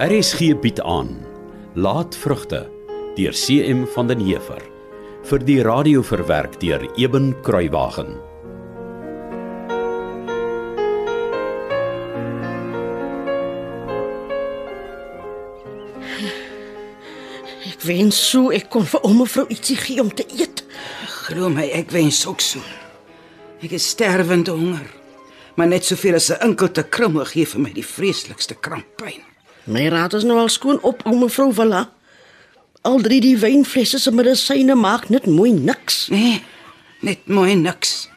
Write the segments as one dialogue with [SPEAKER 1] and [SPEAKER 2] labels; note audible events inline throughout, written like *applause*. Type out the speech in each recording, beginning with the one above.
[SPEAKER 1] RSG bied aan Laat vrugte deur CM van den Heever vir die radio verwerk deur Eben Kruiwagen.
[SPEAKER 2] Wens so ek kon vir ouma vrou ietsie gee om te eet.
[SPEAKER 3] Glo my, ek wens ook so. Ek is sterwend honger. Maar net soveel as 'n enkelte krummel gee vir my die vreeslikste kramppyn.
[SPEAKER 2] My raad is nou al skoon op ouma vrou Villa. Al drie die wynflesse se medisyne maak net mooi niks.
[SPEAKER 3] Nee, net mooi niks.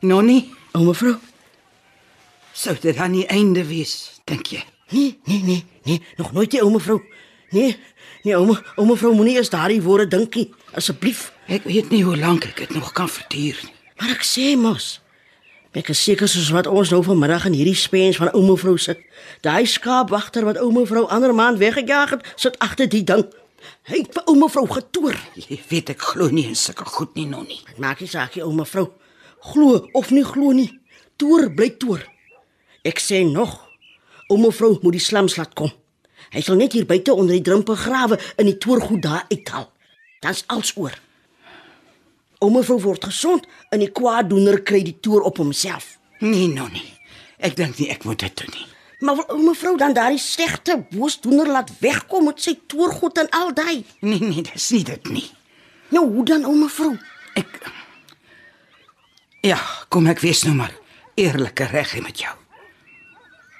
[SPEAKER 3] Nonnie,
[SPEAKER 2] Ouma vrou.
[SPEAKER 3] sou dit dan nie einde wees, dink jy?
[SPEAKER 2] Nee, nee, nee, nee, nog nooit die ouma vrou. Nee, nee ouma, ouma vrou moenie eens daardie woorde dink nie, asseblief.
[SPEAKER 3] Ek weet nie hoe lank ek dit nog kan verduur nie.
[SPEAKER 2] Maar ek sê mos. Ek is seker soos wat ons nou vanmiddag in hierdie spens van ouma vrou sit. Daai skaapwagter wat ouma vrou ander maand weggejaag het, sit agter die ding. Hy het vir ouma vrou getoer.
[SPEAKER 3] Jy weet ek glo nie in sulke goed nie, Nonnie.
[SPEAKER 2] Dit maak nie saak nie, ouma vrou. Glo of nie glo nie. Toer bly toer. Ek sê nog, ouma vrou moet die slams laat kom. Hy sal net hier buite onder die drempel grawe in die toergoed daar uithaal. Dan's als oor. Ouma vrou word gesond en die kwaaddoener kry die toer op homself.
[SPEAKER 3] Nee, Nonnie. Ek dink nie ek moet dit doen nie.
[SPEAKER 2] Maar wil ouma vrou dan daardie slegte boosdoener laat wegkom met sy toergoed en al daai?
[SPEAKER 3] Nee, nee, dis nie dit nie.
[SPEAKER 2] Nou hoe dan ouma vrou?
[SPEAKER 3] Ek Ja, kom ek wees nou maar eerlike reg met jou.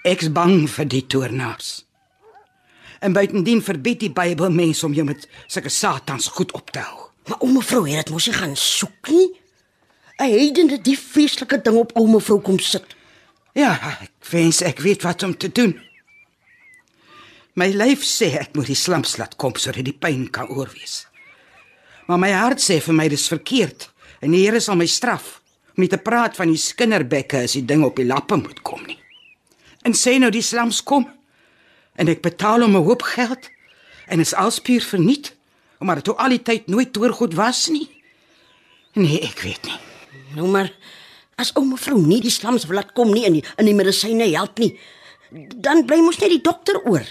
[SPEAKER 3] Ek's bang vir die toornaars. En buitendien verbied die Bybel mense om jou met sulke satans goed op te hou.
[SPEAKER 2] Maar ouma vrou het dit mos nie gaan soek nie. 'n Heidende die vreeslike ding op ouma vrou kom sit.
[SPEAKER 3] Ja, ek wens ek weet wat om te doen. My lyf sê ek moet die slams laat kom sodat die pyn kan oorwees. Maar my hart sê vir my dis verkeerd en die Here sal my straf om nie te praat van die skinderbekke as die ding op die lappe moet kom nie. En sê nou die slams kom en ek betaal hom 'n hoop geld en is alspuur verniet omdat dit toe al die tyd nooit toergoed was nie. Nee, ek weet nie.
[SPEAKER 2] Nou maar as ouma vrou nie die slams wil laat kom nie en die in die medisyne help nie, dan bly mos net die dokter oor.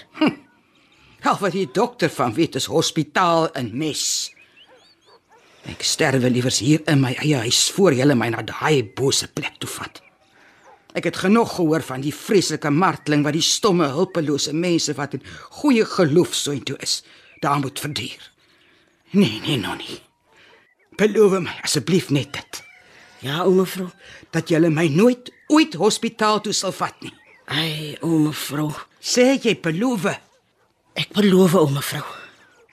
[SPEAKER 3] Al wat die dokter van weet is hospitaal en mes. Ek sterwe liewers hier in my eie huis voor hulle my na daai bose plek toe vat. Ek het genoeg gehoor van die vreeslike marteling wat die stomme hulpelose mense wat in goeie geloof so intoe is, daar moet verduur. Nee, nee, Nonnie. Beloof my asseblief net dit
[SPEAKER 2] Ja, ouma vrou.
[SPEAKER 3] dat jy my nooit ooit hospitaal toe sal vat nie.
[SPEAKER 2] Ai, ouma vrou.
[SPEAKER 3] Sê jy beloof?
[SPEAKER 2] Ek beloof ouma vrou.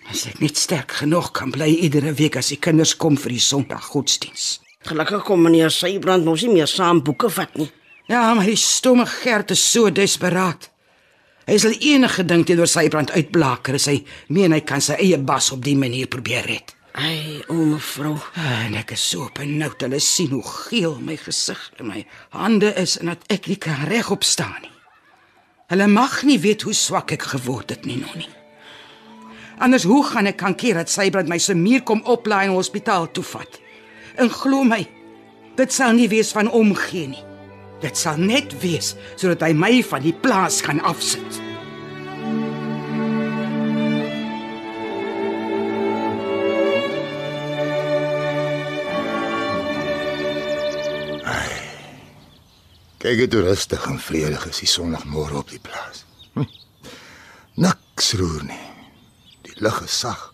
[SPEAKER 3] As ek net sterk genoeg kan bly iedere week as die kinders kom vir die Sondag godsdiens.
[SPEAKER 2] Gelukkig kom meneer Sybrand mos nie meer saam boeke vat nie.
[SPEAKER 3] Ja, maar die stomme Gert is so desperaat. Hy sal enige ding teenoor sy brand uitblaker as hy meen hy kan sy eie bas op die manier probeer red.
[SPEAKER 2] Ai, ouma vrou.
[SPEAKER 3] En ek is so benoud hulle sien hoe geel my gesig en my hande is en dat ek nie kan regop staan nie. Hulle mag nie weet hoe swak ek geword het nie, Nonnie. Anders hoe gaan ek kan keer dat sy brand my se muur kom oplaai en hospitaal toe vat? En glo my, dit sal nie wees van omgee nie. Dit sal net wees sodat hy my van die plaas kan afsit.
[SPEAKER 4] Kyk dit hoe rustig en vredig is die sonoggmôre op die plaas. Hm. Niks roer nie. Die lug is sag.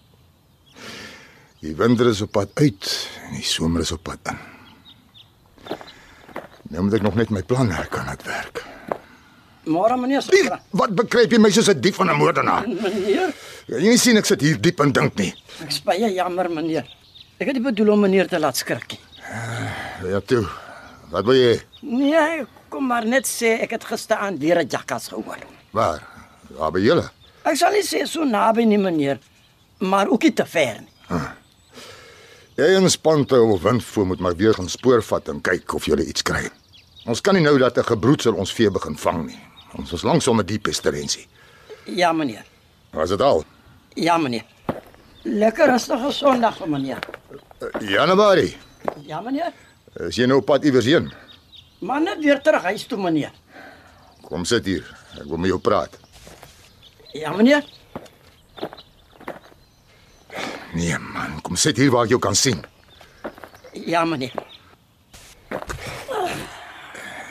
[SPEAKER 4] Die winter is op pad uit en die somer is op pad in. Nou moet ek nog net my plan herkan laat werk.
[SPEAKER 3] Môre meneer
[SPEAKER 4] Wie, wat bekruip jy my soos 'n dief van 'n moordenaar? *laughs*
[SPEAKER 3] Meneer,
[SPEAKER 4] Jy nie sien ek sit hier diep en dink nie.
[SPEAKER 3] ek is baie jammer meneer. Ek het nie bedoel om meneer te laat skrik nie.
[SPEAKER 4] Ja toe. Wat wil jy?
[SPEAKER 3] Nee, kom maar net sê ek het gisteraan weer 'n jakkas gehoor.
[SPEAKER 4] Waar? Waar by julle?
[SPEAKER 3] Ek sal nie sê so naby nie meneer, maar ook nie te ver nie.
[SPEAKER 4] Jy en Spante of Windvoer moet maar weer gaan spoorvat en kyk of jy iets kry. Ons kan nie nou dat 'n gebroedsel ons vee begin vang nie. Ons is langs om 'n diep pestilensie.
[SPEAKER 3] Ja meneer.
[SPEAKER 4] Was dit al?
[SPEAKER 2] Ja, meneer. Lekker rustige Sondag meneer.
[SPEAKER 4] Januarie.
[SPEAKER 2] Ja, meneer.
[SPEAKER 4] Is jy nou op pad iewers heen?
[SPEAKER 2] Maar net weer terug huis toe, meneer.
[SPEAKER 4] Kom sit hier. Ek wil met jou praat.
[SPEAKER 2] Ja, meneer.
[SPEAKER 4] Nee man, kom sit hier waar ek jou kan sien.
[SPEAKER 2] Ja, meneer.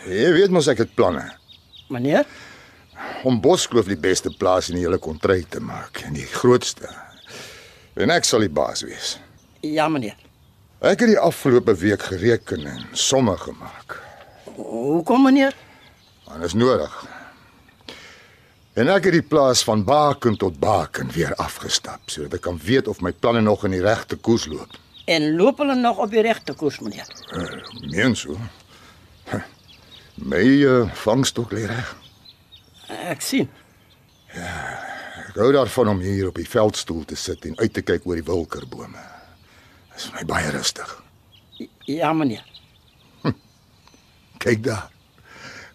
[SPEAKER 4] Jy weet mos ek het planne
[SPEAKER 2] Meneer?
[SPEAKER 4] om Boskloof die beste plaas in die hele kontryk te maak en die grootste. En ek sal die baas wees.
[SPEAKER 2] Ja, meneer.
[SPEAKER 4] Ek het die afgelope week gereken en somme gemaak.
[SPEAKER 2] Hoekom, meneer?
[SPEAKER 4] Want is nodig. En ek het die plaas van baken tot baken weer afgestap sodat ek kan weet of my planne nog in die regte koers loop.
[SPEAKER 2] En loop hulle nog op die regte koers, meneer?
[SPEAKER 4] Uh, meen so. My uh, vangstok lê reg.
[SPEAKER 2] Ek sien.
[SPEAKER 4] Ek hou daarvan om hier op die veldstoel te sit en uit te kyk oor die wilkerbome. Dit is vir my baie rustig.
[SPEAKER 2] Ja, meneer.
[SPEAKER 4] Kyk daar.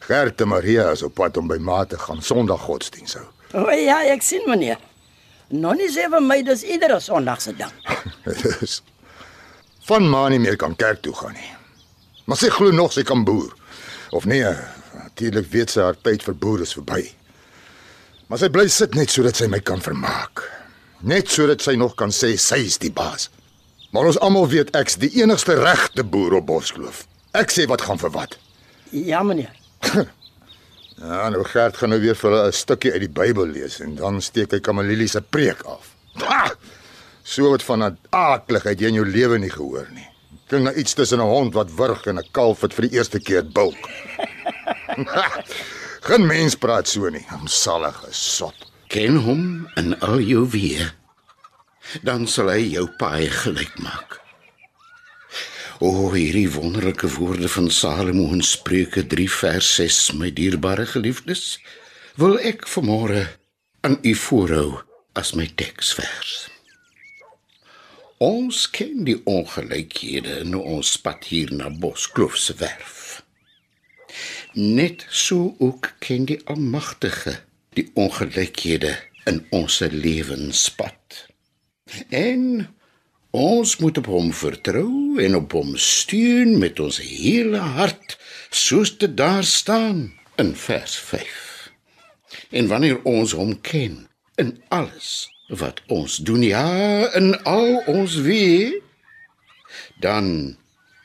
[SPEAKER 4] Gert en Maria is op pad om by ma te gaan Sondag godsdiens hou.
[SPEAKER 2] O ja, ek sien, meneer. Nou nie sê vir my dis iedere Sondag se ding. *laughs*
[SPEAKER 4] Dit is van ma nie meer kan kerk toe gaan nie. Maar sy glo nog sy kan boer. Of nee, natuurlik weet sy haar tyd vir boer is verby. Maar sy bly sit net sodat sy my kan vermaak. Net sodat sy nog kan sê sy is die baas. Maar ons almal weet ek's die enigste regte boer op Boskloof. Ek sê wat gaan vir wat.
[SPEAKER 2] Ja, meneer. *laughs*
[SPEAKER 4] Ja, nou Gert gaan nou weer vir 'n stukkie uit die Bybel lees en dan steek hy Kamalilie se preek af. Ha! So wat van 'n aakligheid jy in jou lewe nie gehoor nie. Klink na iets tussen 'n hond wat wurg en 'n kalf wat vir die eerste keer bulk. *laughs* Geen mens praat so nie. Omsallige sot.
[SPEAKER 5] Ken hom in al jou weë. Dan sal hy jou paai gelyk maak. O, hierdie wonderlike woorde van Salomo in Spreuke 3 vers 6, my dierbare geliefdes, wil ek vanmôre aan u voorhou as my teksvers. Ons ken die ongelykhede in ons pad hier na Boskloof se werf. Net so ook ken die Almagtige die ongelykhede in ons lewenspad. En ons moet op hom vertrou en op hom steun met ons hele hart, soos dit daar staan in vers 5. En wanneer ons hom ken in alles wat ons doen, ja, in al ons weë, dan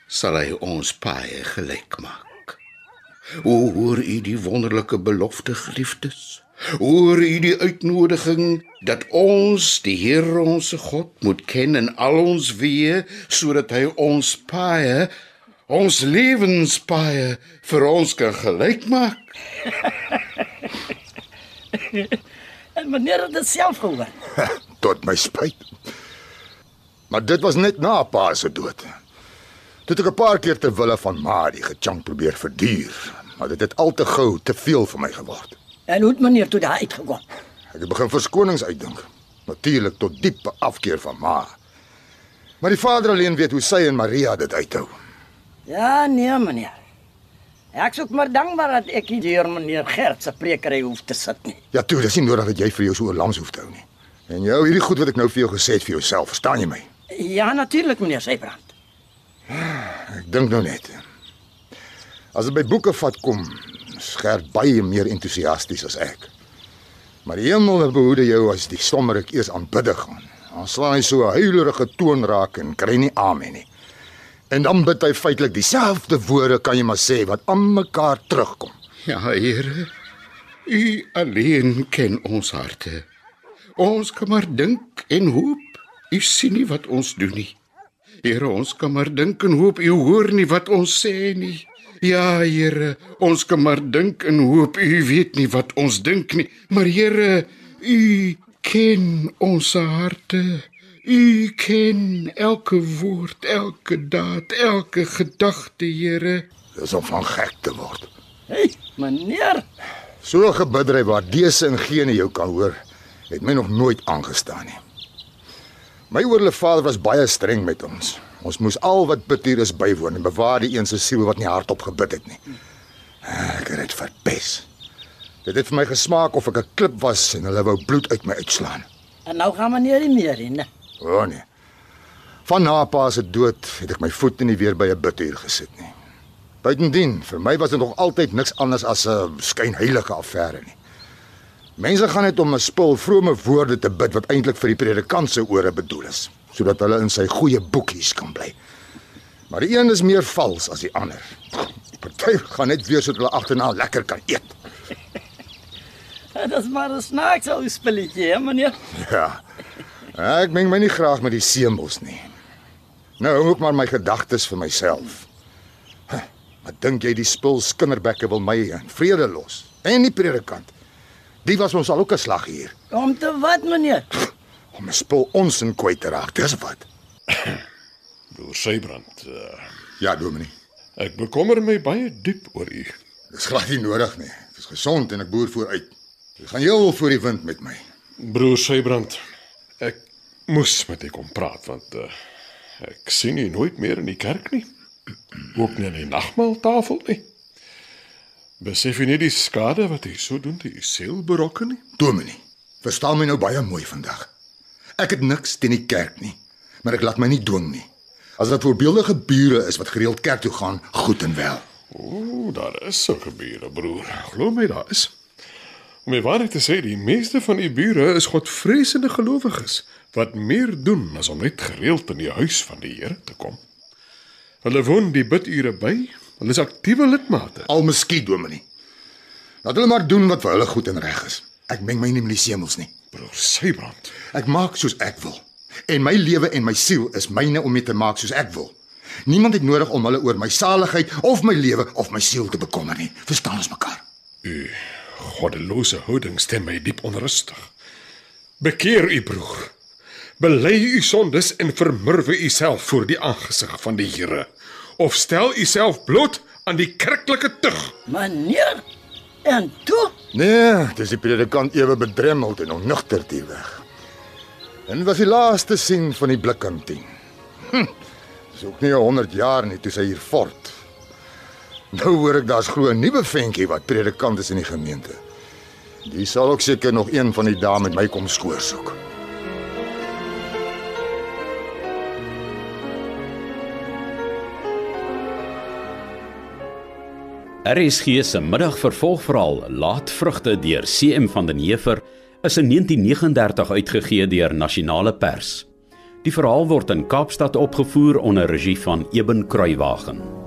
[SPEAKER 5] sal hy ons paie gelyk maak. O, hoor u die wonderlike belofte, geliefdes? Hoor u die uitnodiging dat ons die Here ons God moet ken in al ons weë sodat hy ons paie, ons lewenspaie vir ons kan gelyk maak? *laughs*
[SPEAKER 2] En meneer het dit self gehoor. *laughs*
[SPEAKER 4] Tot my spyt. Maar dit was net na pa se dood. Toe het ek 'n paar keer ter wille van ma die gechunk probeer verduur, maar dit het al te gou te veel vir my geword.
[SPEAKER 2] En hoe het meneer toe daar uitgekom?
[SPEAKER 4] Ek het begin verskonings uitdink. Natuurlik tot diepe afkeer van ma. Maar die vader alleen weet hoe sy en Maria dit uithou.
[SPEAKER 2] Ja, nee, meneer. Ek sou maar dankbaar dat ek nie deur meneer Gert se prekery hoef te sit nie.
[SPEAKER 4] Ja, toe, dis nie nodig dat jy vir jou so langs hoef te hou nie. En jy hou hierdie goed wat ek nou vir jou gesê het vir jouself, verstaan jy my?
[SPEAKER 2] Ja, natuurlik meneer Sybrand.
[SPEAKER 4] Ek dink nou net. As dit by boeke vat kom, skerp baie meer entoesiasties as ek. Maar die hemel behoede jou as die stommerik eers aanbiddig gaan. Dan slaan hy so 'n huilerige toon raak en kry nie amen nie. En dan bid hy feitelik dieselfde woorde kan jy maar sê wat aan mekaar terugkom.
[SPEAKER 5] Ja, Here. U alleen ken ons harte. Ons kan maar dink en hoop. U sien nie wat ons doen nie. Here, ons kan maar dink en hoop u hoor nie wat ons sê nie. Ja, Here, ons kan maar dink en hoop u weet nie wat ons dink nie. Maar Here, u ken ons harte. U ken elke woord, elke daad, elke gedagte, Here.
[SPEAKER 4] Dis om van gek te word.
[SPEAKER 2] Hey, meneer.
[SPEAKER 4] So 'n gebiddery waar dese en gene jou kan hoor, het my nog nooit aangestaan nie. My oorle vader was baie streng met ons. Ons moes al wat bid hier is bywoon en bewaar die een se siel wat nie hardop gebid het nie. Ek het dit verpes. Dit het vir my gesmaak of ek 'n klip was en hulle wou bloed uit my uitslaan.
[SPEAKER 2] En nou gaan meneer nie meer in.
[SPEAKER 4] O oh, nee. Van na pa se dood het ek my voet nie weer by 'n bidhuur gesit nie. Buitendien, vir my was dit nog altyd niks anders as 'n skynheilige affære nie. Mense gaan net om 'n spul vrome woorde te bid wat eintlik vir die predikant se ore bedoel is, sodat hulle in sy goeie boekies kan bly. Maar die een is meer vals as die ander. Die party gaan net weer sodat hulle agterna lekker kan eet. *laughs*
[SPEAKER 2] Dit is maar 'n snaaks ou spelletjie, hè, meneer.
[SPEAKER 4] Ja. Ek meng my nie graag met die seembos nie. Nou hou ek maar my gedagtes vir myself. Huh, Wat dink jy die spul skinderbekke wil my in vrede los? En die predikant. Die was ons al ook 'n slag hier
[SPEAKER 2] Om te wat, meneer?
[SPEAKER 4] om 'n spul ons in kwyt te raak. Dis wat. *coughs*
[SPEAKER 6] Broer Sybrand, uh,
[SPEAKER 4] Ja, dominee.
[SPEAKER 6] ek bekommer my baie diep oor u.
[SPEAKER 4] Dis glad nie nodig nie. Ek is gesond en ek boer vooruit. Ek gaan heel voor die wind met my.
[SPEAKER 6] Broer Sybrand, moes met u kom praat want uh, ek sien u nooit meer in die kerk nie. *clears throat* Ook nie aan die nagmaaltafel nie. Besef u nie die skade wat u so doen te u siel berokken nie?
[SPEAKER 4] Dominee, verstaan my nou baie mooi vandag. Ek het niks teen die kerk nie, maar ek laat my nie dwing nie. As dit voorbeeldige bure is wat gereeld kerk toe gaan, goed en wel.
[SPEAKER 6] Ooh, daar is sulke bure, broer. Glo my, daar is. Om die waarheid te sê, die meeste van die bure is godvreesende gelowiges wat meer doen as om net gereeld in die huis van die Here te kom. Hulle woon die bidure by. Hulle is aktiewe lidmate.
[SPEAKER 4] Al miskien dominee. Laat hulle maar doen wat vir hulle goed en reg is. Ek meng my nie met die semels nie.
[SPEAKER 6] Broer Sybrand,
[SPEAKER 4] Ek maak soos ek wil. En my lewe en my siel is myne om mee te maak soos ek wil. Niemand het nodig om hulle oor my saligheid of my lewe of my siel te bekommer nie. Verstaan ons mekaar?
[SPEAKER 6] u goddelose houding stem my diep onrustig. Bekeer u broer. Bely u sondes en vermurwe u self voor die aangesig van die Here of stel u self bloot aan die kerklike tug.
[SPEAKER 2] Meneer. En toe?
[SPEAKER 4] Nee, dis die predikant ewe bedremmeld en onnugter die weg. En was die laaste sien van die blikkantien. Hm, dis ook nie 100 jaar nie toe sy hier fort. Nou hoor ek daar's glo 'n nuwe ventjie wat predikant is in die gemeente. Die sal ook seker nog een van die dae met my kom skoor
[SPEAKER 1] RSG se middagvervolgverhaal Laatvrugte deur CM van den Heever is in 1939 uitgegee deur Nasionale Pers. Die verhaal word in Kaapstad opgevoer onder regie van Eben Kruiwagen.